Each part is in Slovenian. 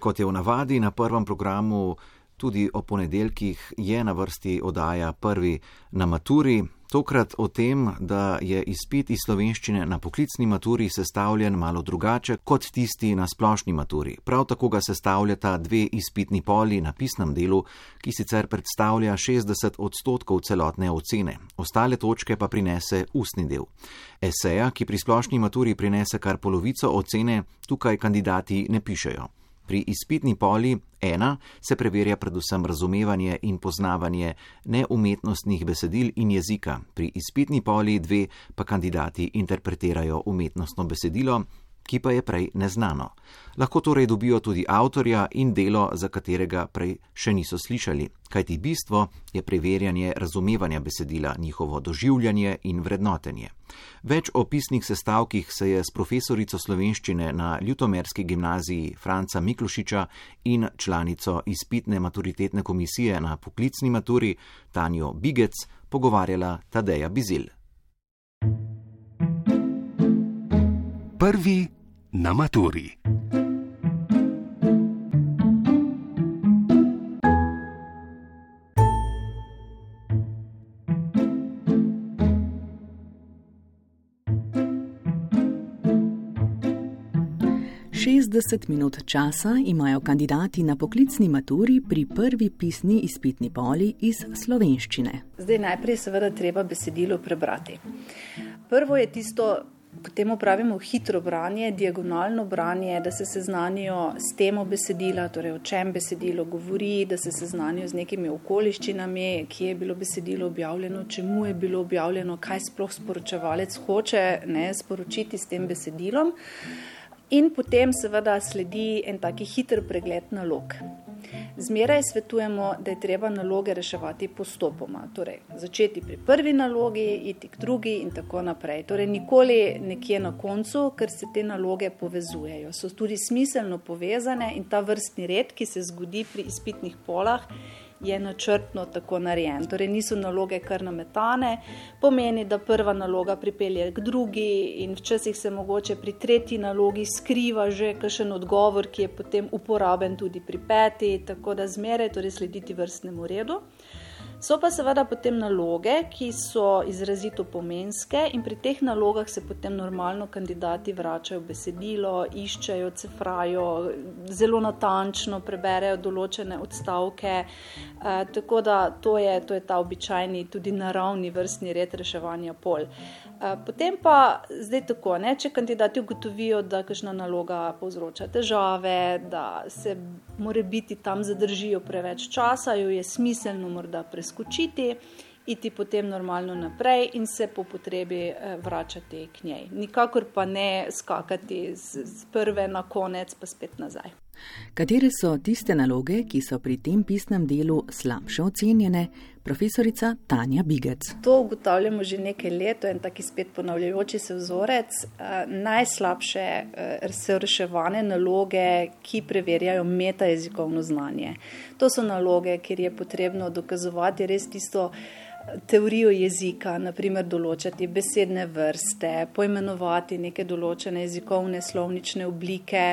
Kot je v navadi na prvem programu, tudi o ponedeljkih je na vrsti oddaja prvi na maturi. Tokrat o tem, da je izpit iz slovenščine na poklicni maturi sestavljen malo drugače kot tisti na splošni maturi. Prav tako ga sestavljata dve izpitni poli na pisnem delu, ki sicer predstavlja 60 odstotkov celotne ocene, ostale točke pa prinese ustni del. Eseja, ki pri splošni maturi prinese kar polovico ocene, tukaj kandidati ne pišejo. Pri izpitni poli ena se preverja predvsem razumevanje in poznavanje neumetnostnih besedil in jezika, pri izpitni poli dve pa kandidati interpretirajo umetnostno besedilo, ki pa je prej neznano. Lahko torej dobijo tudi avtorja in delo, za katerega prej še niso slišali, kajti bistvo je preverjanje razumevanja besedila, njihovo doživljanje in vrednotenje. Več o pisnih sestavkih se je s profesorico slovenščine na Ljutomerski gimnaziji Franca Miklošiča in članico izpitne maturitetne komisije na poklicni maturi Tanjo Bigec pogovarjala Tadeja Bizil. Prvi na maturi. Šestdeset minut časa imajo kandidati na poklicni maturi pri prvi pisni izpitni poli iz slovenščine. Zdaj najprej seveda treba besedilo prebrati. Prvo je tisto, Temu pravimo hitro branje, diagonalno branje, da se seznanijo s temo besedila, torej o čem besedilo govori, da se seznanijo z nekimi okoliščinami, kje je bilo besedilo objavljeno, čemu je bilo objavljeno, kaj sploh sporočevalec hoče ne, sporočiti s tem besedilom. In potem seveda sledi en taki hiter pregled nalog. Zmeraj svetujemo, da je treba naloge reševati postopoma. Torej, začeti pri prvi nalogi, iti k drugi in tako naprej. Torej, nikoli nekje na koncu, ker se te naloge povezujejo. So tudi smiselno povezane in ta vrstni red, ki se zgodi pri izpitnih polah, je načrtno tako narejen. Torej, niso naloge kar nametane, pomeni, da prva naloga pripelje k drugi, in včasih se mogoče pri tretji nalogi skriva že kakšen odgovor, ki je potem uporaben tudi pri peti, tako da zmeraj torej slediti vrstnemu redu. So pa seveda potem naloge, ki so izrazito pomenske, in pri teh nalogah se potem normalno kandidati vračajo besedilo, iščejo, cefrajo, zelo natančno preberejo določene odstavke. E, tako da to je, to je ta običajni, tudi naravni vrstni red reševanja pol. E, potem pa zdaj tako, ne, če kandidati ugotovijo, da kakšna naloga povzroča težave, da se more biti tam zadržijo preveč časa, jo je smiselno morda preskočiti, iti potem normalno naprej in se po potrebi eh, vračati k njej. Nikakor pa ne skakati z prve na konec, pa spet nazaj. Katere so tiste naloge, ki so pri tem pisnem delu slabše ocenjene, profesorica Tanja Bigec? To ugotavljamo že nekaj let, to je en taki spet ponavljajoči se vzorec. Eh, najslabše eh, so reševane naloge, ki preverjajo metajezikovno znanje. To so naloge, kjer je potrebno dokazovati res tisto teorijo jezika, naprimer določati besedne vrste, poimenovati neke določene jezikovne slovnične oblike.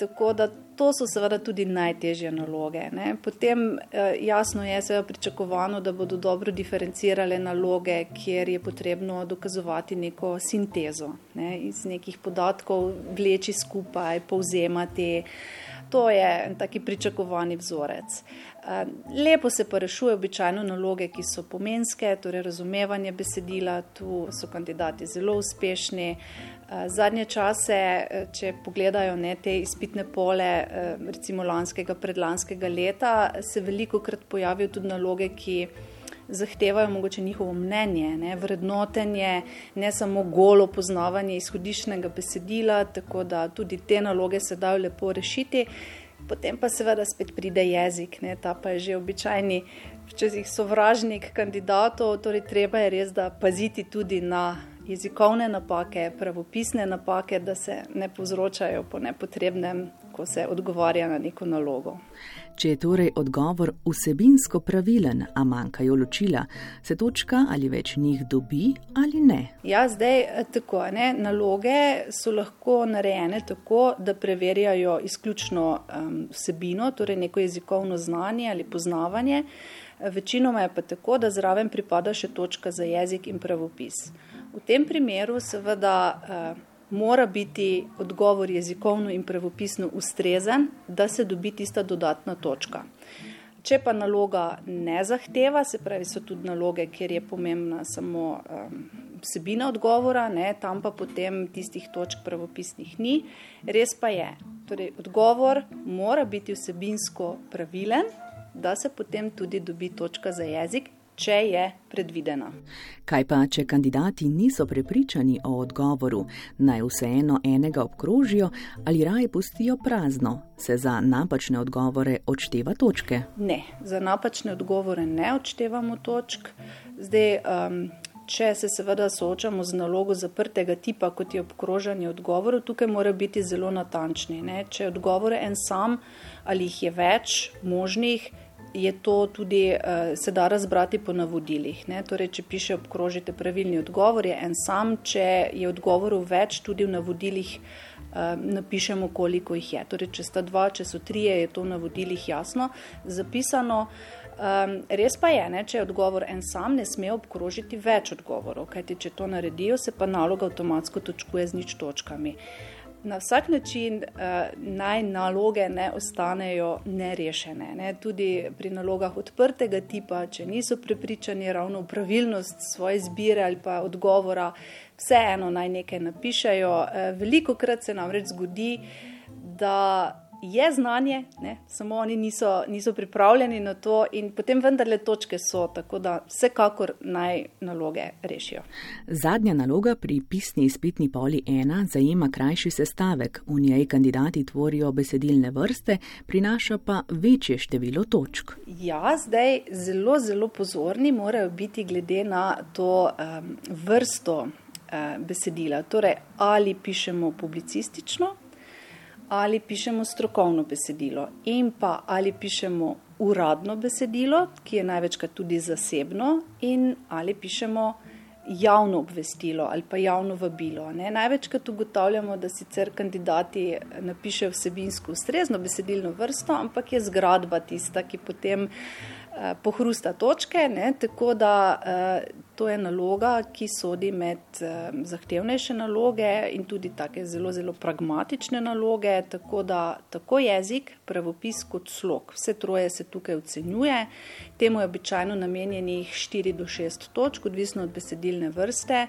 Tako da to so seveda tudi najtežje naloge. Ne. Potem eh, jasno je seveda pričakovano, da bodo dobro diferencirale naloge, kjer je potrebno dokazovati neko sintezo, ne, iz nekih podatkov vleči skupaj, povzemati. To je taki pričakovani vzorec. Eh, lepo se pa rešuje običajno naloge, ki so pomenske, torej razumevanje besedila, tu so kandidati zelo uspešni. Eh, zadnje čase, eh, če pogledajo ne, te izpitne pole, recimo lanskega, predlanskega leta, se veliko krat pojavijo tudi naloge, ki zahtevajo mogoče njihovo mnenje, ne, vrednotenje, ne samo golo poznavanje izhodišnjega besedila, tako da tudi te naloge se dajo lepo rešiti. Potem pa seveda spet pride jezik, ne, ta pa je že običajni, včasih sovražnik kandidatov, torej treba je res, da paziti tudi na jezikovne napake, pravopisne napake, da se ne povzročajo po nepotrebnem ko se odgovarja na neko nalogo. Če je torej odgovor vsebinsko pravilen, a manjkajo ločila, se točka ali več njih dobi ali ne. Ja, zdaj eh, tako. Ne? Naloge so lahko narejene tako, da preverjajo izključno um, vsebino, torej neko jezikovno znanje ali poznavanje. Večinoma je pa tako, da zraven pripada še točka za jezik in pravopis. V tem primeru seveda. Uh, mora biti odgovor jezikovno in pravopisno ustrezen, da se dobi tista dodatna točka. Če pa naloga ne zahteva, se pravi, so tudi naloge, kjer je pomembna samo um, vsebina odgovora, ne, tam pa potem tistih točk pravopisnih ni. Res pa je, torej odgovor mora biti vsebinsko pravilen, da se potem tudi dobi točka za jezik, če je predvidena. Kaj pa, če kandidati niso prepričani o odgovoru, naj vseeno enega obkrožijo ali raje pustijo prazno, se za napačne odgovore odšteva točke? Ne, za napačne odgovore ne odštevamo točk. Zdaj, um, Če se seveda soočamo z nalogo zaprtega tipa, kot je obkrožanje odgovorov, tukaj mora biti zelo natančni. Ne? Če je odgovor en sam ali jih je več možnih, je to tudi, uh, se da razbrati po navodilih. Torej, če piše obkrožite pravilni odgovor, je en sam, če je odgovorov več, tudi v navodilih uh, napišemo, koliko jih je. Torej, če sta dva, če so trije, je to v navodilih jasno zapisano. Um, res pa je, ne, če je odgovor en sam, ne sme obkrožiti več odgovorov, kajti če to naredijo, se pa naloga avtomatsko točkuje z nič točkami. Uh, na vsak način uh, naj naloge ne ostanejo nerešene. Ne? Tudi pri nalogah odprtega tipa, če niso prepričani ravno v pravilnost svoje izbire ali pa odgovora, vseeno naj nekaj napišajo. Uh, veliko krat se namreč zgodi, da je znanje, ne? samo oni niso, niso pripravljeni na to, in potem vendarle točke so, tako da vsekakor naj naloge rešijo. Zadnja naloga pri pisni izpitni poli ena zajema krajši sestavek, v njej kandidati tvorijo besedilne vrste, prinaša pa večje število točk. Ja, zdaj zelo, zelo pozorni morajo biti glede na to um, vrsto besedila. Torej, ali pišemo publicistično, ali pišemo strokovno besedilo in pa ali pišemo uradno besedilo, ki je največkrat tudi zasebno, in ali pišemo javno obvestilo ali pa javno vabilo. Ne? Največkrat ugotavljamo, da sicer kandidati napišejo vsebinsko ustrezno besedilno vrsto, ampak je zgradba tista, ki potem pohrusta točke, ne, tako da eh, to je naloga, ki sodi med eh, zahtevnejše naloge in tudi take zelo, zelo pragmatične naloge, tako da tako jezik, pravopis kot slog, vse troje se tukaj ocenjuje. Temu je običajno namenjenih 4 do 6 točk, odvisno od besedilne vrste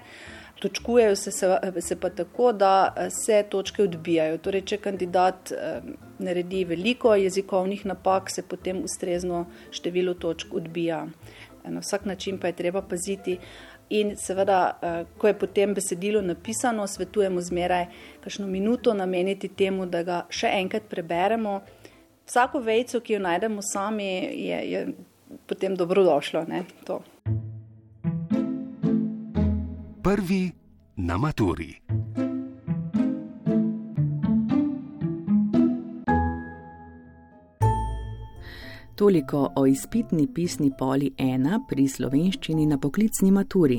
točkujejo se, se, se pa tako, da eh, se točke odbijajo. Torej, če kandidat eh, naredi veliko jezikovnih napak, se potem ustrezno število točk odbija. Na vsak način pa je treba paziti. In seveda, eh, ko je potem besedilo napisano, svetujemo zmeraj kakšno minuto nameniti temu, da ga še enkrat preberemo. Vsako vejco, ki jo najdemo sami, je, je potem dobrodošlo. Ne, prvi na maturi. Toliko o izpitni pisni poli 1 pri slovenščini na poklicni maturi.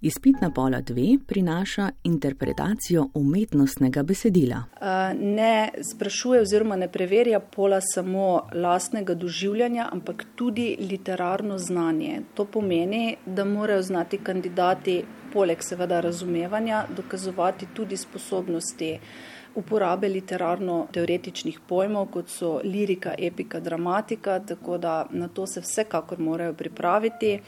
Izpitna pola 2 prinaša interpretacijo umetnostnega besedila. Ne sprašuje oziroma ne preverja pola samo lastnega doživljanja, ampak tudi literarno znanje. To pomeni, da morajo znati kandidati poleg seveda razumevanja dokazovati tudi sposobnosti uporabe literarno-teoretičnih pojmov, kot so lirika, epika, dramatika, tako da na to se vsekakor morajo pripraviti.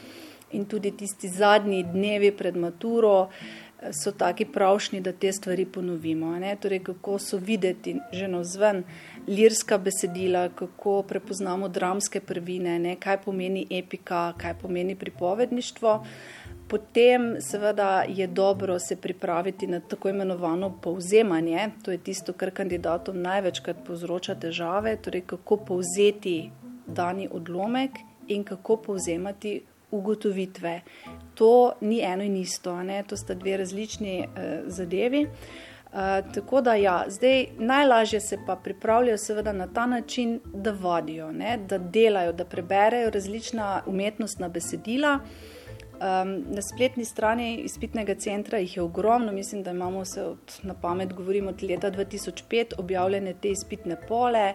In tudi tisti zadnji dnevi pred maturo eh, so taki pravšni, da te stvari ponovimo. Torej, kako so videti že na vzven lirska besedila, kako prepoznamo dramske prvine, ne? kaj pomeni epika, kaj pomeni pripovedništvo. Potem, seveda, je dobro se pripraviti na tako imenovano povzemanje. To je tisto, kar kandidatom največkrat povzroča težave, torej kako povzeti dani odlomek in kako povzemati ugotovitve. To ni eno in isto, ne? to sta dve različni eh, zadevi. tako da, ja, zdaj najlažje se pa pripravljajo, seveda, na ta način, da vodijo, ne, da delajo, da preberejo različna umetnostna besedila. Um, na spletni strani izpitnega centra jih je ogromno, mislim, da imamo vse od, na pamet, govorimo od leta 2005, objavljene te izpitne pole.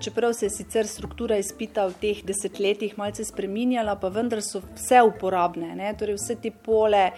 Čeprav se je sicer struktura izpita v teh desetletjih malce spreminjala, pa vendar so vse uporabne. Ne? Torej, vse te pole,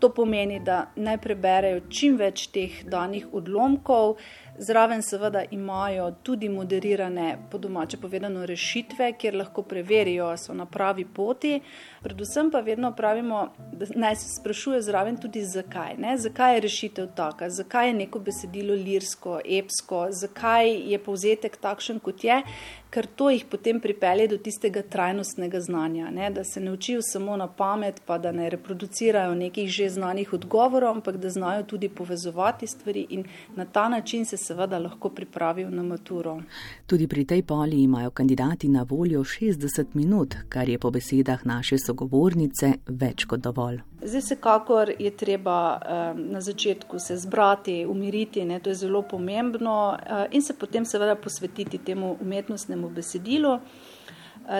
to pomeni, da naj preberejo čim več teh danih odlomkov. Zraven seveda imajo tudi moderirane, po domače povedano, rešitve, kjer lahko preverijo, ali so na pravi poti. Predvsem pa vedno pravimo, da naj se sprašuje zraven tudi zakaj. Ne? Zakaj je rešitev taka, zakaj je neko besedilo lirsko, epsko, zakaj je povzetek takšen, kot je, ker to jih potem pripelje do tistega trajnostnega znanja. Ne? Da se ne učijo samo na pamet, pa da ne reproducirajo nekih že znanih odgovorov, ampak da znajo tudi povezovati stvari in na ta način se seveda lahko pripravijo na maturo. Tudi pri tej poli imajo kandidati na voljo 60 minut, kar je po besedah naše sogovornice več kot dovolj. Zdaj, vsekakor je treba um, na začetku se zbrati, umiriti, ne, to je zelo pomembno, uh, in se potem seveda posvetiti temu umetnostnemu besedilu.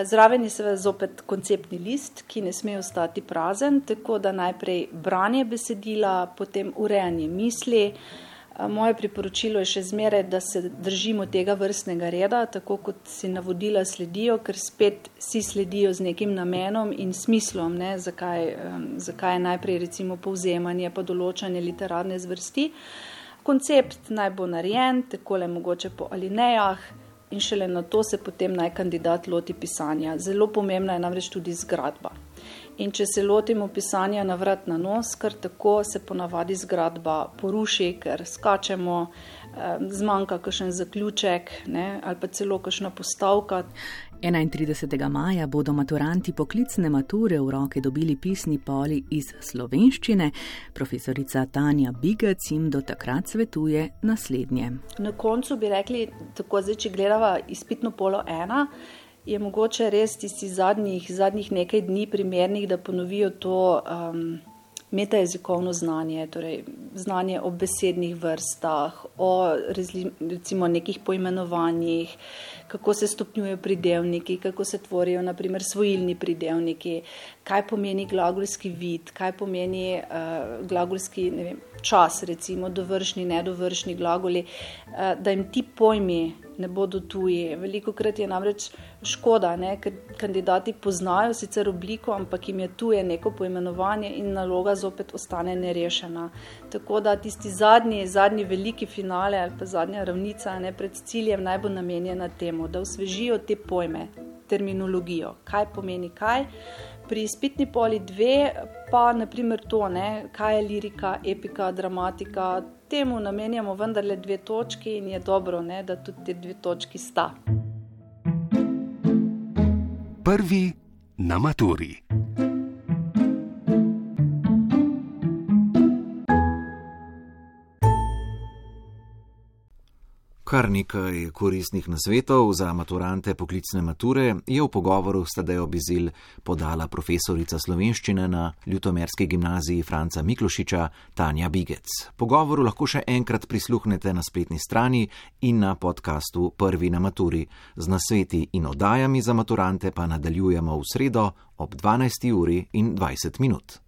Zraven je seveda zopet konceptni list, ki ne sme ostati prazen, tako da najprej branje besedila, potem urejanje misli. Moje priporočilo je še zmeraj, da se držimo tega vrstnega reda, tako kot si navodila sledijo, ker spet si sledijo z nekim namenom in smislom, ne, zakaj, zakaj je najprej recimo povzemanje pa določanje literarne zvrsti. Koncept naj bo narejen, tako le mogoče po alinejah in šele na to se potem naj kandidat loti pisanja. Zelo pomembna je namreč tudi zgradba. In če se lotimo pisanja na vrat na nos, kar tako se ponavadi zgradba poruši, ker skačemo, zmanjka kakšen zaključek ne, ali pa celo kakšna postavka. 31. maja bodo maturanti poklicne mature v roke dobili pisni poli iz slovenščine. Profesorica Tanja Bigec jim do takrat svetuje naslednje. Na koncu bi rekli, tako zdaj, če gledava izpitno polo ena je mogoče res tisti zadnjih, zadnjih nekaj dni primernih, da ponovijo to um, metajezikovno znanje, torej znanje o besednih vrstah, o recimo nekih poimenovanjih, kako se stopnjujejo pridevniki, kako se tvorijo naprimer svojilni pridevniki, kaj pomeni glagolski vid, kaj pomeni uh, glagolski vem, čas, recimo dovršni, nedovršni glagoli, uh, da jim ti pojmi ne bodo tuji. Veliko krat je namreč škoda, ne, ker kandidati poznajo sicer obliko, ampak jim je tuje neko poimenovanje in naloga zopet ostane nerešena. Tako da tisti zadnji, zadnji veliki finale ali pa zadnja ravnica ne, pred ciljem naj bo namenjena temu, da osvežijo te pojme, terminologijo, kaj pomeni kaj. Pri izpitni poli dve pa naprimer to, ne, kaj je lirika, epika, dramatika, temu namenjamo vendarle dve točki in je dobro, ne, da tudi te dve točki sta. Prvi na maturi. Kar nekaj koristnih nasvetov za maturante poklicne mature je v pogovoru s Tadejo Bizil podala profesorica slovenščine na Ljutomerski gimnaziji Franca Miklošiča Tanja Bigec. Pogovoru lahko še enkrat prisluhnete na spletni strani in na podkastu Prvi na maturi. Z nasveti in oddajami za maturante pa nadaljujemo v sredo ob 12. uri in 20 minut.